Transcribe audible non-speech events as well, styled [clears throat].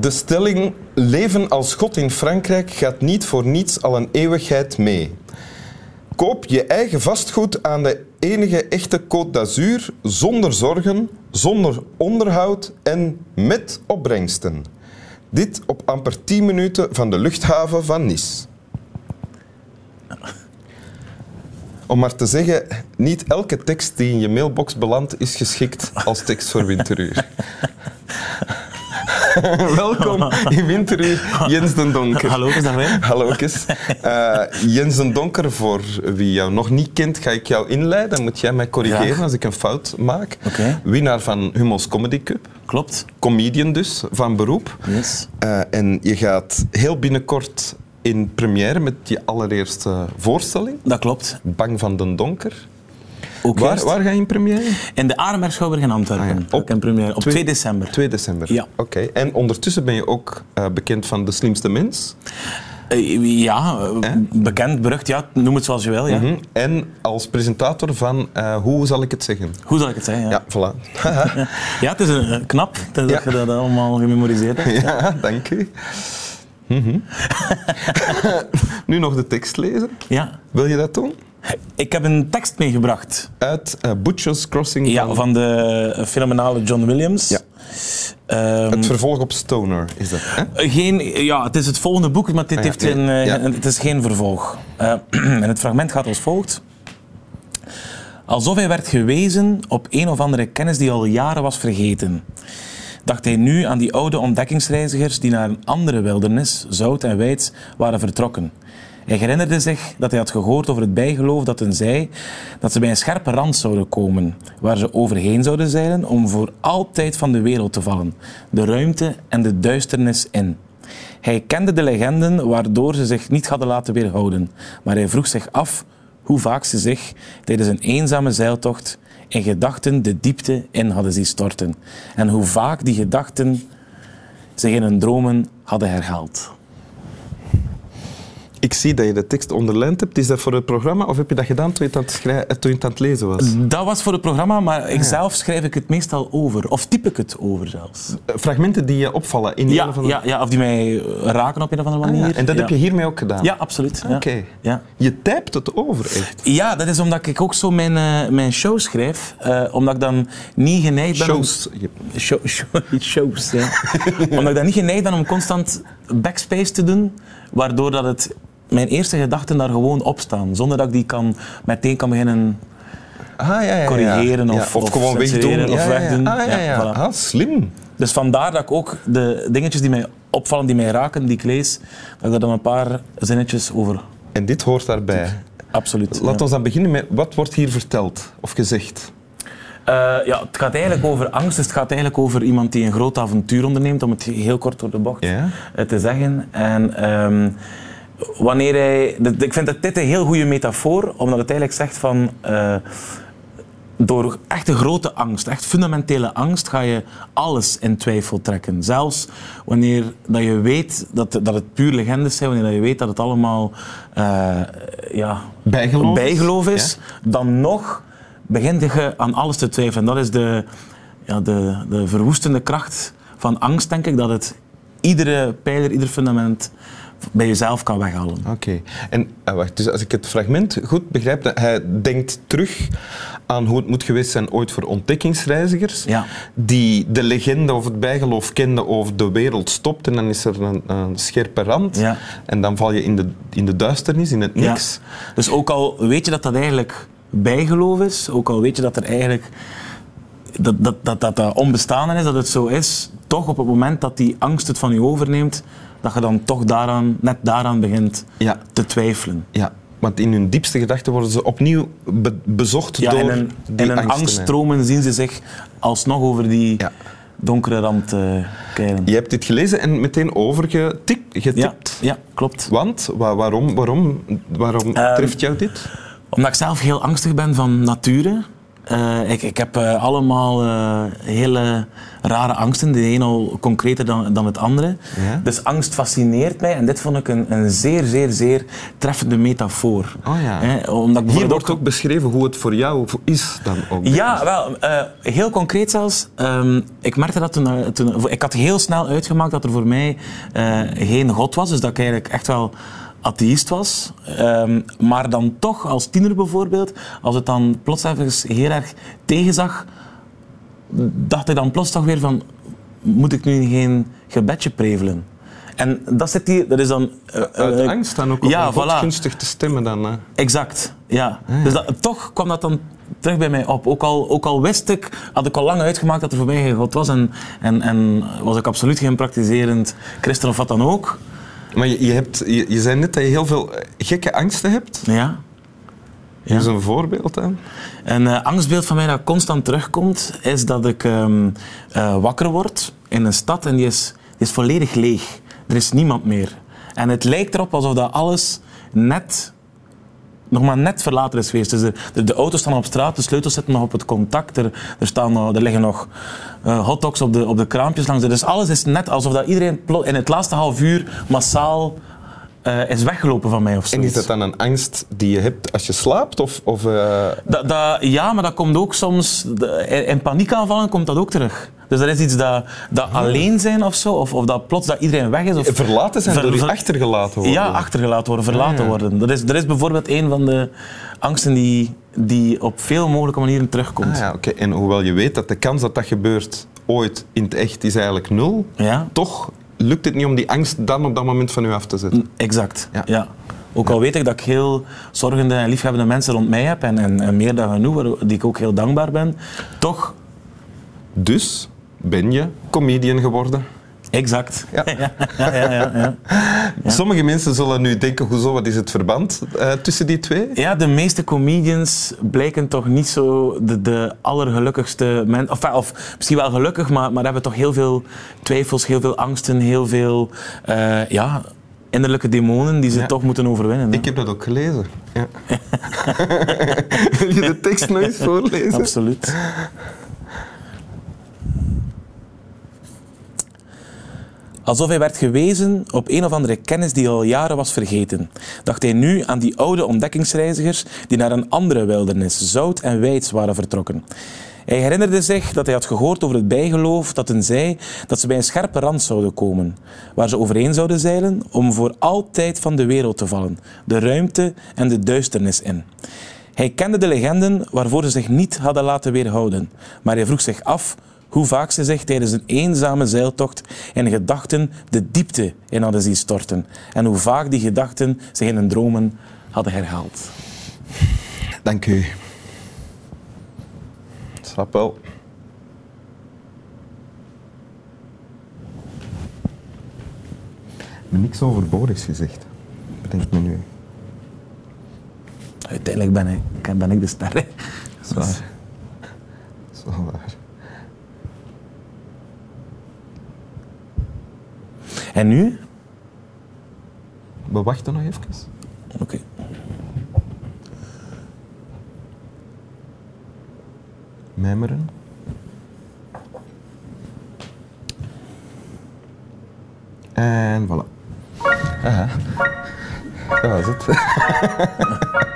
De stelling leven als God in Frankrijk gaat niet voor niets al een eeuwigheid mee. Koop je eigen vastgoed aan de enige echte Côte d'Azur zonder zorgen, zonder onderhoud en met opbrengsten. Dit op amper 10 minuten van de luchthaven van Nice. Om maar te zeggen, niet elke tekst die in je mailbox belandt is geschikt als tekst voor Winteruur. [laughs] Welkom in Winteruur, Jens den Donker. Hallo, is dat wij? Hallo, uh, Jens den Donker, voor wie jou nog niet kent, ga ik jou inleiden. Dan moet jij mij corrigeren als ik een fout maak. Winnaar van Hummels Comedy Cup. Klopt. Comedian dus, van beroep. Yes. Uh, en je gaat heel binnenkort in première met je allereerste voorstelling. Dat klopt. Bang van den Donker. Ook Waar, waar ga je in première? In de Arenberg Schouwburg in Antwerpen. Ah, ja. Ik in première. Op Twee- 2 december. 2 december. Ja. Oké. En ondertussen ben je ook eh, bekend van De Slimste Mens. Eh, ja, eh, bekend, berucht, ja, noem het zoals je wil. Ja. Mhm. En als presentator van Hoe zal ik het zeggen? Hoe zal ik het zeggen? Ja, Ja, voilà. ja het is een, knap dat Ja. je dat allemaal gememoriseerd hebt. ja, dank u. Mhm. [laughs] [laughs] nu nog de tekst lezen. Ja. Wil je dat doen? Ik heb een tekst meegebracht Uit eh, Butcher's Crossing ja, van, van de fenomenale John Williams. Ja. Ehm, het vervolg op Stoner, is dat. Hè? Geen, ja, het is het volgende boek, maar dit Ah ja, heeft geen, eh, het is geen vervolg. Eh, [clears throat] en het fragment gaat als volgt. Alsof hij werd gewezen op een of andere kennis die al jaren was vergeten. Dacht hij nu aan die oude ontdekkingsreizigers die naar een andere wildernis, zout en wijd, waren vertrokken. Hij herinnerde zich dat hij had gehoord over het bijgeloof dat hen zei dat ze bij een scherpe rand zouden komen, waar ze overheen zouden zeilen om voor altijd van de wereld te vallen, de ruimte en de duisternis in. Hij kende de legenden waardoor ze zich niet hadden laten weerhouden, maar hij vroeg zich af hoe vaak ze zich tijdens een eenzame zeiltocht in gedachten de diepte in hadden zien storten en hoe vaak die gedachten zich in hun dromen hadden herhaald. Ik zie dat je de tekst onderlijnd hebt. Is dat voor het programma of heb je dat gedaan toen je het aan het, schrij- toen je het aan het lezen was? Dat was voor het programma, maar ik zelf schrijf ik het meestal over. Of typ ik het over zelfs. Eh, Fragmenten die je opvallen in Ja, een of andere... ja, ja, of die mij raken op een of andere Ah, manier. ja. En dat heb je hiermee ook gedaan? Ja, absoluut. Ja. Oké. Ja. Je typt het over, echt. Ja, dat is omdat ik ook zo mijn, eh, mijn show schrijf. eh, omdat ik dan niet geneigd ben... Shows. Show, [laughs] shows, ja. [laughs] omdat ik dan niet geneigd ben om constant backspace te doen, waardoor dat het, mijn eerste gedachten daar gewoon op staan, zonder dat ik die kan, meteen kan beginnen... Ah, ja, ja, ja. Corrigeren of- of, gewoon wegdoen. of Ja, ja, ja. wegdoen. Ah, ja, Ja, voilà. Ah, slim. Dus vandaar dat ik ook de dingetjes die mij opvallen, die mij raken, die ik lees, dat ik daar dan een paar zinnetjes over... En dit hoort daarbij. Absoluut. Ja. ons dan beginnen met wat wordt hier verteld of gezegd. Eh, ja, het gaat eigenlijk over angst. Dus het gaat eigenlijk over iemand die een groot avontuur onderneemt, om het heel kort door de bocht eh, te zeggen. En ehm, wanneer hij... Ik vind dat dit een heel goede metafoor, omdat het eigenlijk zegt van... eh, door echte grote angst, echt fundamentele angst, ga je alles in twijfel trekken. Zelfs wanneer dat je weet dat, dat het puur legendes zijn, wanneer dat je weet dat het allemaal eh, ja, Bijgeloof is. bijgeloof is, dan nog begint je aan alles te twijfelen. Dat is de, ja, de, de verwoestende kracht van angst, denk ik, dat het iedere pijler, ieder fundament bij jezelf kan weghalen. Oké. En ah, wacht, dus als ik het fragment goed begrijp, dat hij denkt terug aan hoe het moet geweest zijn ooit voor ontdekkingsreizigers, Ja. die de legende of het bijgeloof kenden over de wereld stopt en dan is er een, een scherpe rand Ja. en dan val je in de, in de duisternis, in het Ja. niks. Dus ook al weet je dat dat eigenlijk bijgeloof is, ook al weet je dat er eigenlijk dat dat, dat, dat, dat onbestaande is, dat het zo is, toch op het moment dat die angst het van je overneemt, dat je dan toch daaraan, net daaraan begint Ja. te twijfelen. Ja, want in hun diepste gedachten worden ze opnieuw be- bezocht Ja, door in een, die in een angsten, hè. angststromen zien ze zich alsnog over die Ja. donkere rand eh keilen. Je hebt dit gelezen en meteen overgetikt. ja, Getipt. ja, klopt. Want? Wa- waarom, waarom, waarom Ehm, treft jou dit? Omdat ik zelf heel angstig ben van nature. Eh, ik, ik heb eh, allemaal eh, hele rare angsten. De een al concreter dan, dan het andere. Ja? Dus angst fascineert mij. En dit vond ik een, een zeer, zeer, zeer treffende metafoor. Oh ja. Omdat Hier wordt ook beschreven hoe het voor jou is dan ook. Ja, wel, heel concreet zelfs. Ehm, ik merkte dat toen, toen... Ik had heel snel uitgemaakt dat er voor mij geen God was. Dus dat ik eigenlijk echt wel atheïst was. Ehm, maar dan toch, als tiener bijvoorbeeld, als het dan plots even heel erg tegenzag, dacht ik dan plots toch weer van... Moet ik nu geen gebedje prevelen? En dat zit hier... Dat is dan... eh, Uit eh, angst dan ook om ja, God voilà. gunstig te stemmen dan. Hè? Exact, ja. Dus dat, toch kwam dat dan terug bij mij op. Ook al, ook al wist ik, had ik al lang uitgemaakt dat er voor mij geen God was en, en, en was ik absoluut geen praktiserend christen of wat dan ook. Maar je, je, hebt, je, je zei net dat je heel veel eh, gekke angsten hebt. Ja. Geef eens een voorbeeld aan. Een eh, angstbeeld van mij dat constant terugkomt, is dat ik ehm, eh, wakker word in een stad en die is, die is volledig leeg. Er is niemand meer. En het lijkt erop alsof dat alles net, nog maar net verlaten is geweest. Dus de, de, auto's staan op straat, de sleutels zitten nog op het contact, er, er, staan, er liggen nog eh, hotdogs op de, op de kraampjes langs. Dus alles is net alsof dat iedereen in het laatste half uur massaal eh, is weggelopen van mij of zo. En is dat dan een angst die je hebt als je slaapt? Of, of, eh, ja, maar dat komt ook soms... In in paniekaanvallen komt dat ook terug. Dus dat is iets dat, dat alleen zijn of zo, of, of dat plots dat iedereen weg is. Of, verlaten zijn Ver- door je achtergelaten worden? Ja, achtergelaten worden, verlaten Ah, worden. Dat is, dat is bijvoorbeeld een van de angsten die, die op veel mogelijke manieren terugkomt. Ah, ja, oké. En hoewel je weet dat de kans dat dat gebeurt ooit in het echt is eigenlijk nul, Ja? toch lukt het niet om die angst dan op dat moment van u af te zetten. Exact, Ja. ja. Ook al weet ik dat ik heel zorgende en liefhebbende mensen rond mij heb, en, en, en meer dan genoeg, waar- die ik ook heel dankbaar ben, toch, Dus ben je comedian geworden. exact. Ja. [laughs] ja, ja, ja, ja. Sommige mensen zullen nu denken, hoezo, wat is het verband eh, tussen die twee? Ja, de meeste comedians blijken toch niet zo de, de allergelukkigste mensen. Of, of misschien wel gelukkig, maar, maar hebben toch heel veel twijfels, heel veel angsten, heel veel eh, ja, innerlijke demonen die ze Ja. toch moeten overwinnen. hè. Ik heb dat ook gelezen. Ja. [laughs] [laughs] Wil je de tekst nog eens voorlezen? Absoluut. Alsof hij werd gewezen op een of andere kennis die al jaren was vergeten, dacht hij nu aan die oude ontdekkingsreizigers die naar een andere wildernis, zout en wijds, waren vertrokken. Hij herinnerde zich dat hij had gehoord over het bijgeloof dat hen zei dat ze bij een scherpe rand zouden komen, waar ze overheen zouden zeilen om voor altijd van de wereld te vallen, de ruimte en de duisternis in. Hij kende de legenden waarvoor ze zich niet hadden laten weerhouden, maar hij vroeg zich af hoe vaak ze zich tijdens een eenzame zeiltocht in gedachten de diepte in hadden zien storten en hoe vaak die gedachten zich in hun dromen hadden herhaald. Dank u. Snap wel. Ik heb niks overbodigs gezegd. Bedenk me nu. Uiteindelijk ben ik, ben ik de ster. hè. Dat is waar. Dat is wel waar. En nu? We wachten nog even. Oké. Mijmeren. En voilà. Aha. Dat was het. [laughs]